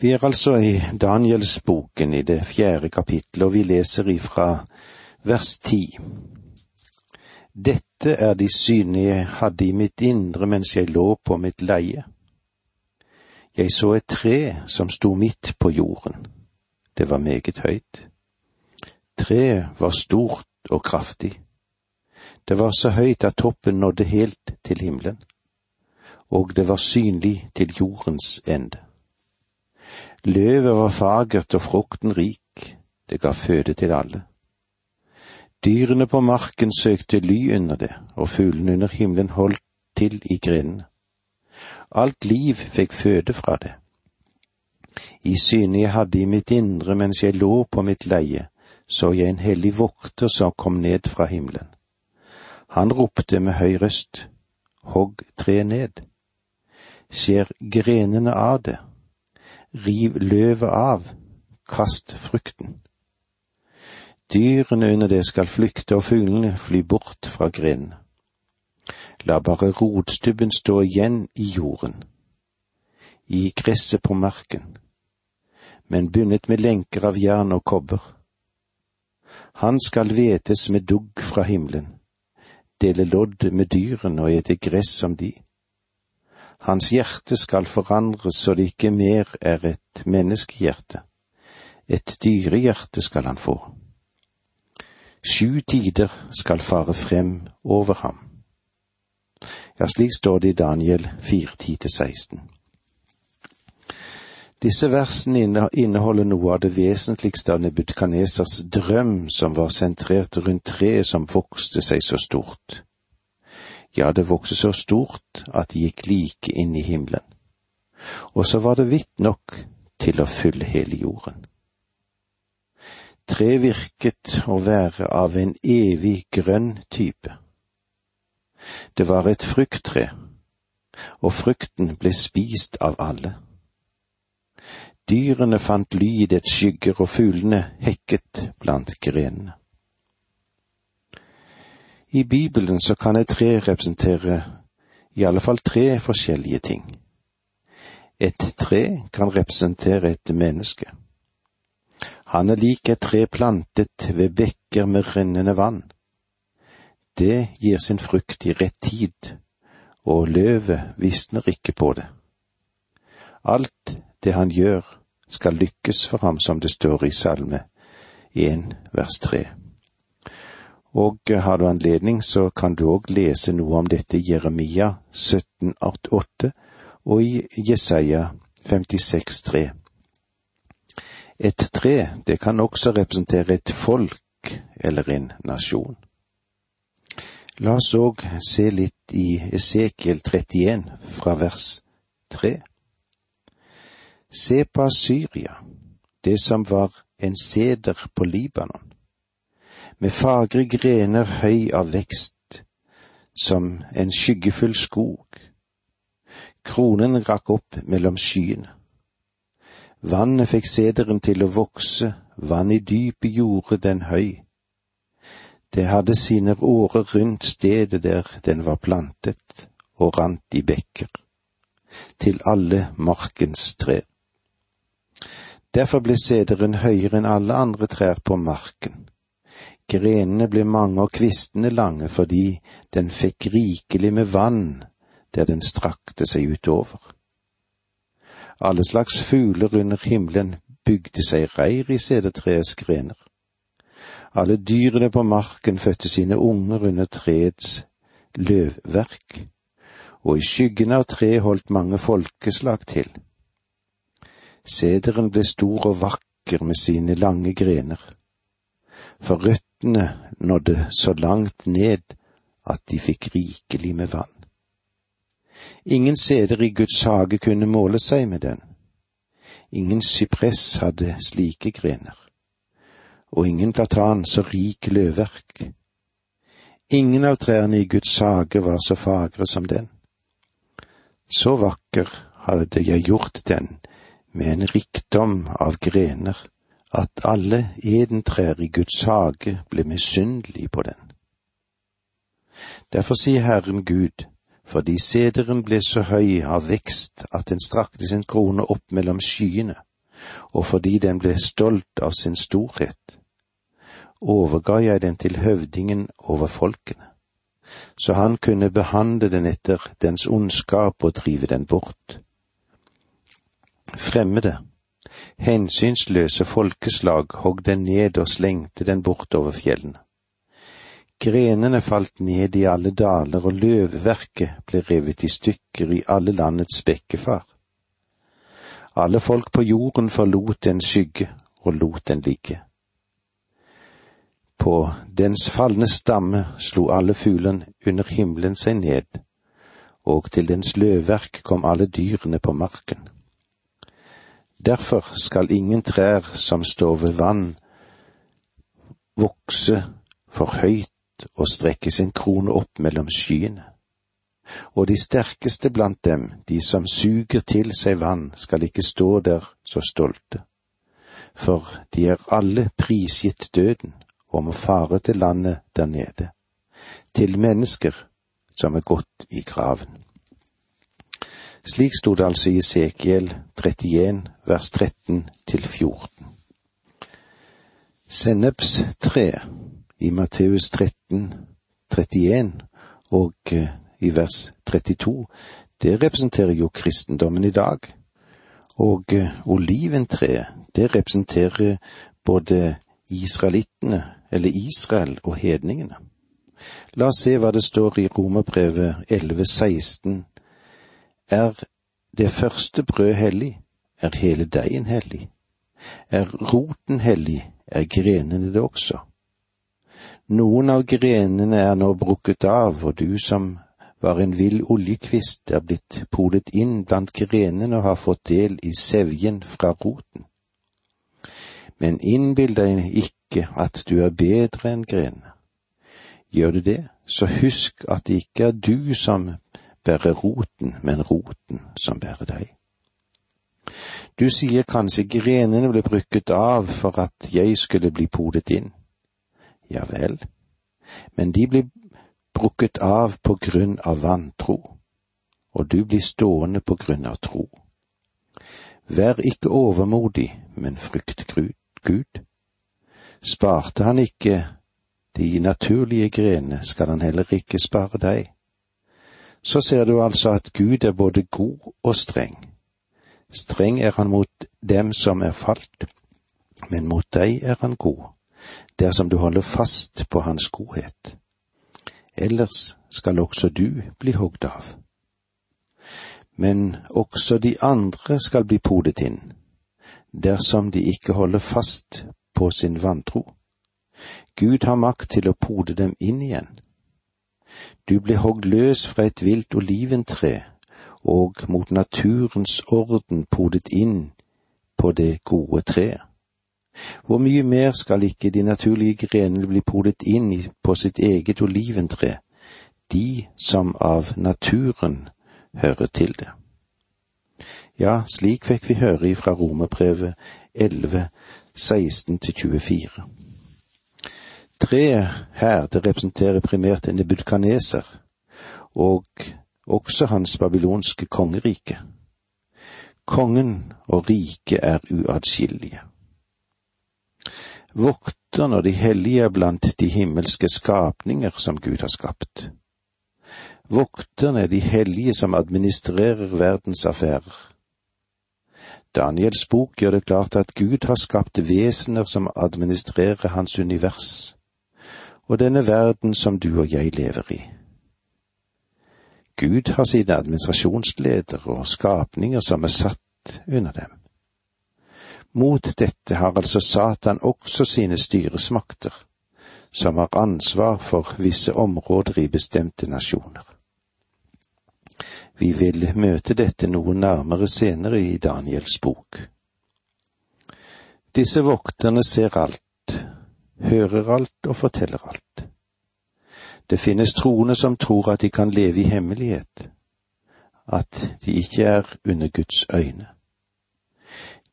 Vi er altså i Danielsboken i det fjerde kapittelet, og vi leser ifra vers ti. Dette er de syne jeg hadde i mitt indre mens jeg lå på mitt leie. Jeg så et tre som sto midt på jorden. Det var meget høyt. Treet var stort og kraftig. Det var så høyt at toppen nådde helt til himmelen, og det var synlig til jordens ende. Løvet var fagert og frukten rik, det ga føde til alle. Dyrene på marken søkte ly under det, og fuglene under himmelen holdt til i grenene. Alt liv fikk føde fra det. I synet jeg hadde i mitt indre mens jeg lå på mitt leie, så jeg en hellig vokter som kom ned fra himmelen. Han ropte med høy røst, hogg tre ned, skjær grenene av det, riv løvet av, kast frukten. Dyrene under det skal flykte og fuglene fly bort fra grenene. La bare rotstubben stå igjen i jorden, i gresset på marken, men bundet med lenker av jern og kobber. Han skal hvetes med dugg fra himmelen, dele lodd med dyrene og ete gress som de. Hans hjerte skal forandres så det ikke mer er et menneskehjerte. Et dyrehjerte skal han få. Sju tider skal fare frem over ham. Ja, slik står det i Daniel 4.10-16. Disse versene inneholder noe av det vesentligste av Nebutkanesers drøm som var sentrert rundt treet som vokste seg så stort. Ja, det vokste så stort at det gikk like inn i himmelen. Og så var det vidt nok til å fylle hele jorden. Tre virket å være av en evig grønn type. Det var et frukttre, og frukten ble spist av alle. Dyrene fant ly i dets skygger, og fuglene hekket blant grenene. I Bibelen så kan et tre representere i alle fall tre forskjellige ting. Et tre kan representere et menneske. Han er lik et tre plantet ved bekker med rennende vann. Det gir sin frukt i rett tid, og løvet visner ikke på det. Alt det han gjør, skal lykkes for ham, som det står i Salme 1 vers 3. Og har du anledning, så kan du òg lese noe om dette i Jeremia 17,8 og i Jesaja 56,3. Et tre, det kan også representere et folk eller en nasjon. La oss òg se litt i Esekiel 31 fra vers 3. Se på Syria, det som var en seder på Libanon med fagre grener høy av vekst, som en skyggefull skog. Kronen rakk opp mellom skyene. Vannet fikk sederen til å vokse, vann i dypet gjorde den høy. Det hadde sine årer rundt stedet der den var plantet, og rant i bekker, til alle markens trær. Derfor ble sederen høyere enn alle andre trær på marken Grenene ble mange og kvistene lange fordi den fikk rikelig med vann der den strakte seg utover. Alle slags fugler under himmelen bygde seg reir i sedertreets grener. Alle dyrene på marken fødte sine unger under treets løvverk, og i skyggen av treet holdt mange folkeslag til. Sederen ble stor og vakker med sine lange grener for røttene nådde så langt ned at de fikk rikelig med vann. Ingen seder i Guds hage kunne måle seg med den. Ingen sypress hadde slike grener, og ingen platan så rik løvverk. Ingen av trærne i Guds hage var så fagre som den. Så vakker hadde jeg gjort den med en rikdom av grener at alle edentrær i Guds hage ble misunnelige på den. Derfor sier Herren Gud, fordi sederen ble så høy av vekst at den strakte sin krone opp mellom skyene, og fordi den ble stolt av sin storhet, overga jeg den til høvdingen over folkene, så han kunne behandle den etter dens ondskap og drive den bort. Fremmede, hensynsløse folkeslag hogg den ned og slengte den bortover fjellene. Grenene falt ned i alle daler, og løvverket ble revet i stykker i alle landets bekkefar. Alle folk på jorden forlot en skygge og lot den ligge. På dens falne stamme slo alle fuglene under himmelen seg ned, og til dens løvverk kom alle dyrene på marken. Derfor skal ingen trær som står ved vann, vokse for høyt og strekke sin krone opp mellom skyene. Og de sterkeste blant dem, de som suger til seg vann, skal ikke stå der så stolte, for de er alle prisgitt døden og må fare til landet der nede, til mennesker som er gått i graven. Slik sto det altså i Esekiel 31 vers 13 til 14. Sennepstre i Matteus 13, 31 og eh, i vers 32, det representerer jo kristendommen i dag. Og eh, oliventreet, det representerer både israelittene eller Israel og hedningene. La oss se hva det står i Romerbrevet 11,16. Er det første brød hellig, er hele deigen hellig. Er roten hellig, er grenene det også. Noen av grenene er nå brukket av, og du som var en vill oljekvist, er blitt polet inn blant grenene og har fått del i sevjen fra roten. Men innbill deg ikke at du er bedre enn grenene. Gjør du det, så husk at det ikke er du som bærer roten, men roten som bærer deg. Du sier kanskje grenene ble brukket av for at jeg skulle bli podet inn. Ja vel, men de blir brukket av på grunn av vantro, og du blir stående på grunn av tro. Vær ikke overmodig, men frykt Gud. Sparte han ikke de naturlige grenene, skal han heller ikke spare deg. Så ser du altså at Gud er både god og streng. Streng er han mot dem som er falt, men mot deg er han god, dersom du holder fast på hans godhet. Ellers skal også du bli hogd av. Men også de andre skal bli podet inn, dersom de ikke holder fast på sin vantro. Gud har makt til å pode dem inn igjen. Du ble hogd løs fra et vilt oliventre og mot naturens orden podet inn på det gode treet. Hvor mye mer skal ikke de naturlige grenene bli podet inn på sitt eget oliventre, de som av naturen hører til det. Ja, slik fikk vi høre ifra Romerbrevet 11, 16 til 24. Treet her, det representerer primært en nebudkaneser, og også hans babylonske kongerike. Kongen og riket er uatskillelige. Vokterne og de hellige er blant de himmelske skapninger som Gud har skapt. Vokterne er de hellige som administrerer verdens affærer. Daniels bok gjør det klart at Gud har skapt vesener som administrerer hans univers, og denne verden som du og jeg lever i. Gud har sine administrasjonsleder og skapninger som er satt under dem. Mot dette har altså Satan også sine styresmakter, som har ansvar for visse områder i bestemte nasjoner. Vi vil møte dette noe nærmere senere i Daniels bok. Disse vokterne ser alt, hører alt og forteller alt. Det finnes troende som tror at de kan leve i hemmelighet, at de ikke er under Guds øyne.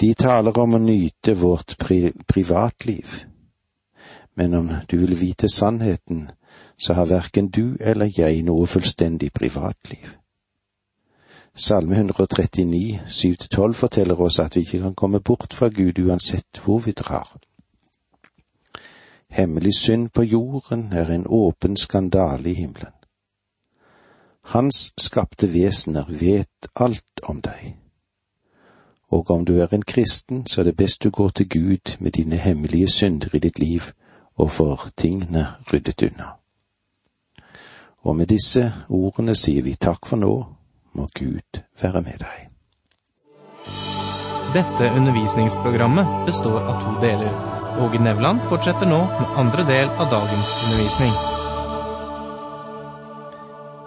De taler om å nyte vårt pri privatliv, men om du vil vite sannheten, så har verken du eller jeg noe fullstendig privatliv. Salme 139, 7-12 forteller oss at vi ikke kan komme bort fra Gud uansett hvor vi drar. Hemmelig synd på jorden er en åpen skandale i himmelen. Hans skapte vesener vet alt om deg. Og om du er en kristen, så er det best du går til Gud med dine hemmelige synder i ditt liv og får tingene ryddet unna. Og med disse ordene sier vi takk for nå, må Gud være med deg. Dette undervisningsprogrammet består av to deler. Åge Nevland fortsetter nå med andre del av dagens undervisning.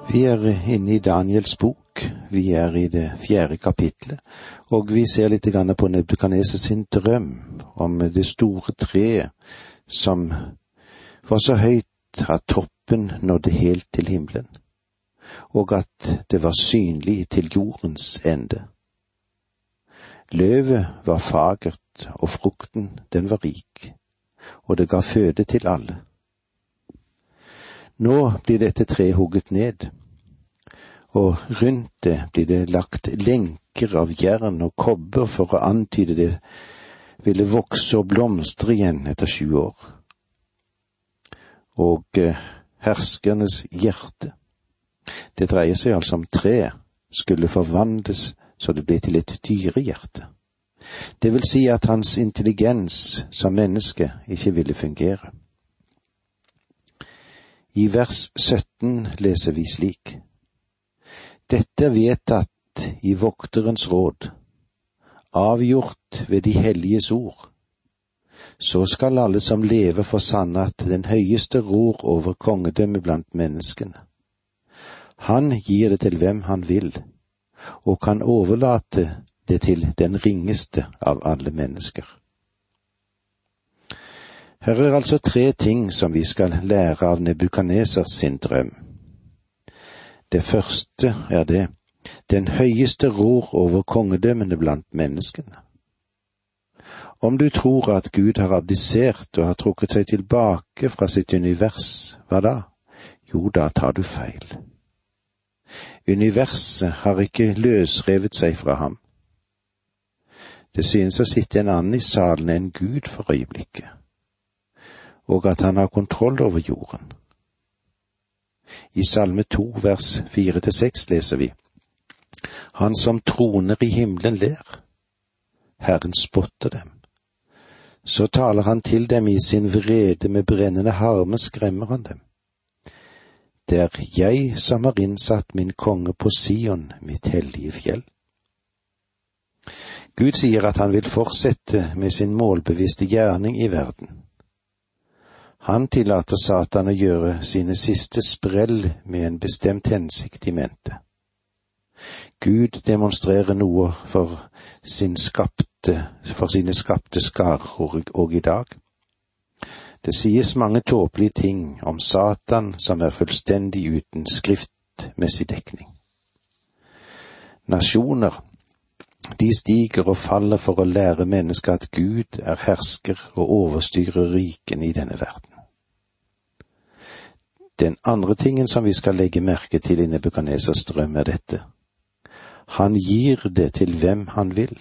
Vi er inne i Daniels bok, vi er i det fjerde kapitlet, og vi ser litt på Nebukadneser sin drøm om det store treet som var så høyt at toppen nådde helt til himmelen, og at det var synlig til jordens ende. Løvet var fagert, og frukten, den var rik, og det ga føde til alle. Nå blir dette treet hugget ned, og rundt det blir det lagt lenker av jern og kobber for å antyde det ville vokse og blomstre igjen etter sju år. Og eh, herskernes hjerte, det dreier seg altså om treet, skulle forvandles så det ble til et dyrehjerte. Det vil si at hans intelligens som menneske ikke ville fungere. I vers 17 leser vi slik. Dette er vedtatt i vokterens råd, avgjort ved de helliges ord. Så skal alle som lever få sanne at den høyeste ror over kongedømmet blant menneskene. Han gir det til hvem han vil og kan overlate det til den ringeste av alle mennesker. Her er altså tre ting som vi skal lære av Nebukadnesers sin drøm. Det første er det, den høyeste ror over kongedømmene blant menneskene. Om du tror at Gud har abdisert og har trukket seg tilbake fra sitt univers, hva da? Jo, da tar du feil. Universet har ikke løsrevet seg fra ham. Det synes å sitte en annen i salen enn Gud for øyeblikket, og at han har kontroll over jorden. I Salme to vers fire til seks leser vi Han som troner i himmelen ler, Herren spotter dem. Så taler han til dem i sin vrede, med brennende harme skremmer han dem. Det er jeg som har innsatt min konge på Sion, mitt hellige fjell. Gud sier at han vil fortsette med sin målbevisste gjerning i verden. Han tillater Satan å gjøre sine siste sprell med en bestemt hensikt i mente. Gud demonstrerer noe for, sin skapte, for sine skapte skarer og i dag. Det sies mange tåpelige ting om Satan som er fullstendig uten skriftmessig dekning. Nasjoner, de stiger og faller for å lære mennesket at Gud er hersker og overstyrer rikene i denne verden. Den andre tingen som vi skal legge merke til i Nebukadnesers drøm, er dette. Han gir det til hvem han vil.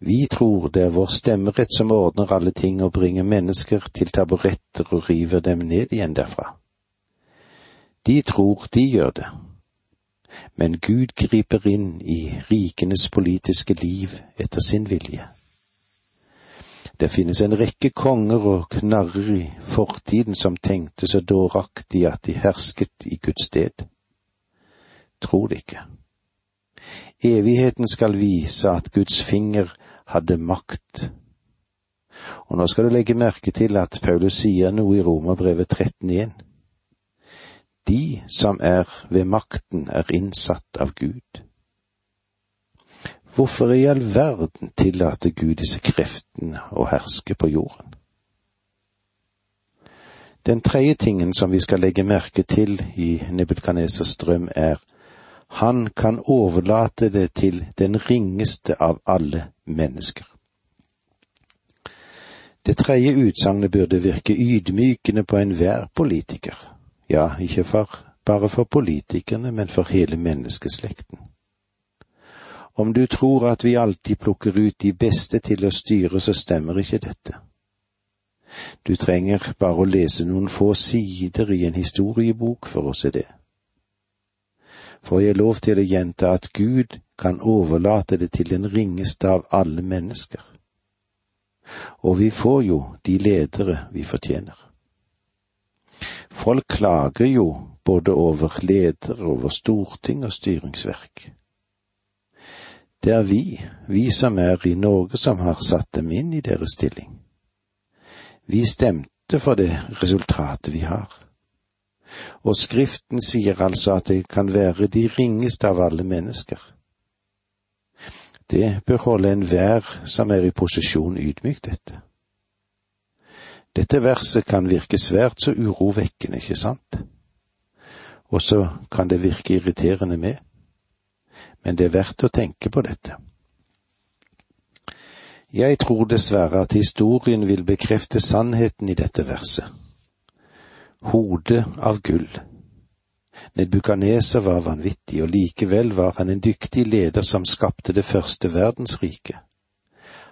Vi tror det er vår stemmerett som ordner alle ting og bringer mennesker til taburetter og river dem ned igjen derfra. De tror de gjør det, men Gud griper inn i rikenes politiske liv etter sin vilje. Det finnes en rekke konger og knarrer i fortiden som tenkte så dåraktig at de hersket i Guds sted. Tro det ikke. Evigheten skal vise at Guds finger hadde makt. Og nå skal du legge merke til at Paulus sier noe i Romerbrevet 13.1. De som er ved makten, er innsatt av Gud. Hvorfor i all verden tillater Gud disse kreftene å herske på jorden? Den tredje tingen som vi skal legge merke til i Nebukadnesers drøm, er han kan overlate det til den ringeste av alle mennesker. Det tredje utsagnet burde virke ydmykende på enhver politiker, ja, ikke for bare for politikerne, men for hele menneskeslekten. Om du tror at vi alltid plukker ut de beste til å styre, så stemmer ikke dette. Du trenger bare å lese noen få sider i en historiebok for å se det. Får jeg lov til å gjenta at Gud kan overlate det til den ringeste av alle mennesker. Og vi får jo de ledere vi fortjener. Folk klager jo både over ledere, over storting og styringsverk. Det er vi, vi som er i Norge, som har satt dem inn i deres stilling. Vi stemte for det resultatet vi har. Og Skriften sier altså at det kan være de ringeste av alle mennesker. Det bør holde enhver som er i posisjon ydmyk dette. Dette verset kan virke svært så urovekkende, ikke sant? Og så kan det virke irriterende med, men det er verdt å tenke på dette. Jeg tror dessverre at historien vil bekrefte sannheten i dette verset. Hode av gull. Nedbukaneser var vanvittig, og likevel var han en dyktig leder som skapte det første verdensriket.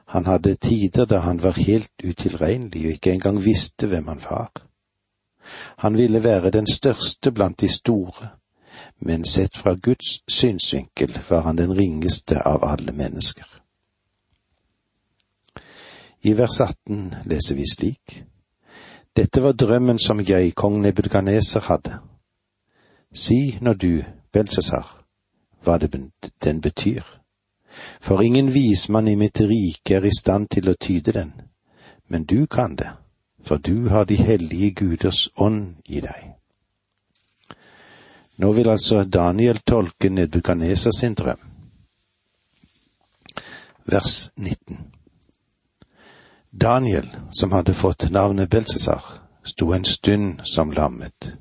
Han hadde tider da han var helt utilregnelig og ikke engang visste hvem han var. Han ville være den største blant de store, men sett fra Guds synsvinkel var han den ringeste av alle mennesker. I vers 18 leser vi slik. Dette var drømmen som jeg, kong Nebukadneser, hadde. Si når du, Belsesar, hva det den betyr. For ingen vismann i mitt rike er i stand til å tyde den, men du kan det, for du har de hellige guders ånd i deg. Nå vil altså Daniel tolke Nebukadneser sin drøm. Vers 19 Daniel, som hadde fått navnet Belsesar, sto en stund som lammet.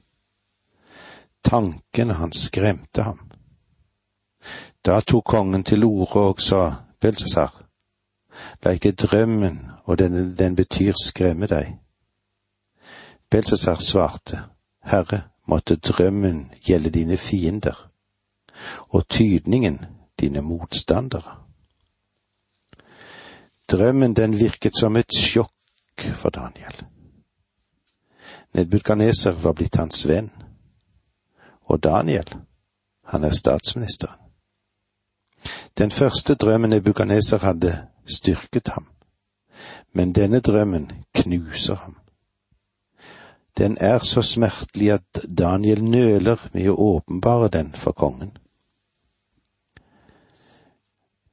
Tankene hans skremte ham. Da tok kongen til orde og sa, Belsesar, la ikke drømmen og den den betyr skremme deg. Belsesar svarte, Herre, måtte drømmen gjelde dine fiender, og tydningen dine motstandere. Drømmen den virket som et sjokk for Daniel. Nedbudkaneser var blitt hans venn, og Daniel, han er statsministeren. Den første drømmen Nebukadneser hadde, styrket ham, men denne drømmen knuser ham. Den er så smertelig at Daniel nøler med å åpenbare den for kongen.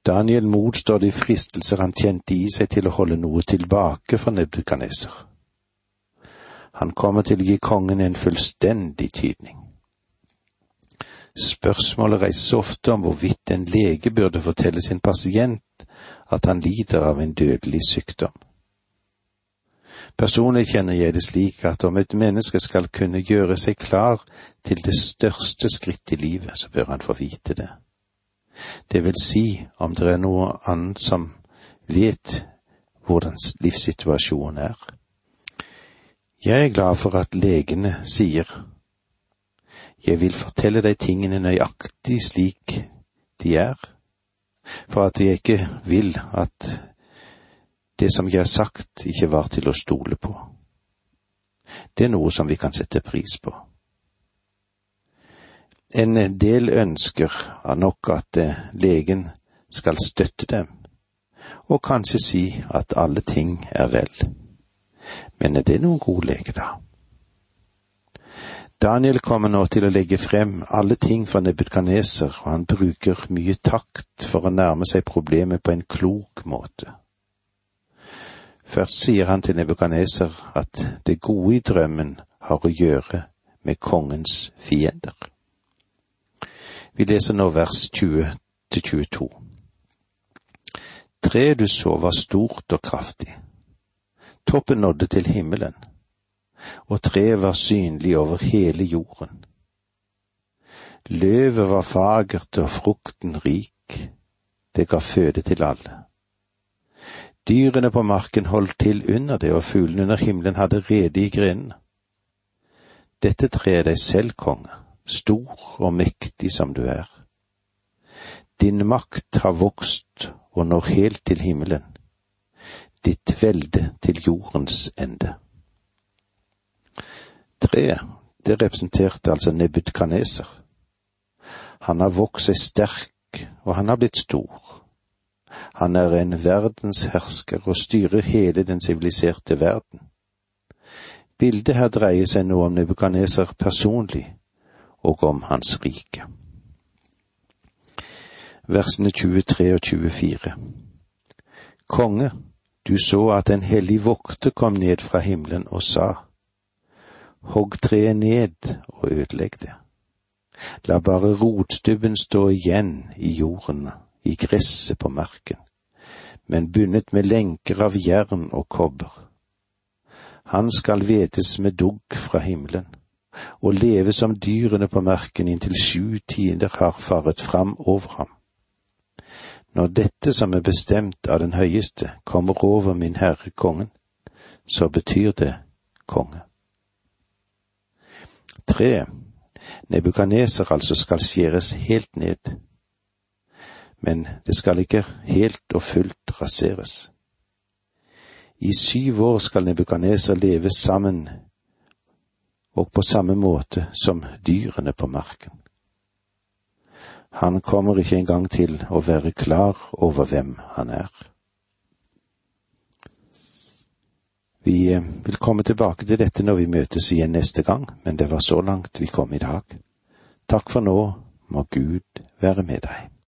Daniel motstår de fristelser han kjente i seg til å holde noe tilbake for Nebukadneser. Han kommer til å gi kongen en fullstendig tydning. Spørsmålet reises ofte om hvorvidt en lege burde fortelle sin pasient at han lider av en dødelig sykdom. Personlig kjenner jeg det slik at om et menneske skal kunne gjøre seg klar til det største skritt i livet, så bør han få vite det. Det vil si om det er noe annet som vet hvordan livssituasjonen er. Jeg er glad for at legene sier jeg vil fortelle deg tingene nøyaktig slik de er, for at jeg ikke vil at det som jeg har sagt ikke var til å stole på. Det er noe som vi kan sette pris på. En del ønsker nok at eh, legen skal støtte dem, og kanskje si at alle ting er vel. Men er det noen god lege, da? Daniel kommer nå til å legge frem alle ting for Nebukadneser, og han bruker mye takt for å nærme seg problemet på en klok måte. Først sier han til Nebukadneser at det gode i drømmen har å gjøre med kongens fiender. Vi leser nå vers 20 til 22. Treet du så var stort og kraftig. Toppen nådde til himmelen, og treet var synlig over hele jorden. Løvet var fagert og frukten rik, det ga føde til alle. Dyrene på marken holdt til under det, og fuglene under himmelen hadde rede i grenene. Dette treet deg selv, konge, stor og mektig som du er. Din makt har vokst og når helt til himmelen, ditt velde til jordens ende. Treet, det representerte altså Nebutkaneser. Han har vokst seg sterk, og han har blitt stor. Han er en verdenshersker og styrer hele den siviliserte verden. Bildet her dreier seg nå om Nebukadneser personlig, og om hans rike. Versene 23 og 24 Konge, du så at en hellig vokter kom ned fra himmelen og sa, Hogg treet ned og ødelegg det. La bare rotstubben stå igjen i jorden i gresset på marken, men bundet med lenker av jern og kobber. Han skal vetes med dugg fra himmelen, og leve som dyrene på marken inntil sju tiender har faret fram over ham. Når dette som er bestemt av den høyeste, kommer over min herre kongen, så betyr det konge. Tre. Nebukaneser altså skal skjæres helt ned men det skal ikke helt og fullt raseres. I syv år skal nebukaneser leve sammen og på samme måte som dyrene på marken. Han kommer ikke engang til å være klar over hvem han er. Vi eh, vil komme tilbake til dette når vi møtes igjen neste gang, men det var så langt vi kom i dag. Takk for nå, må Gud være med deg.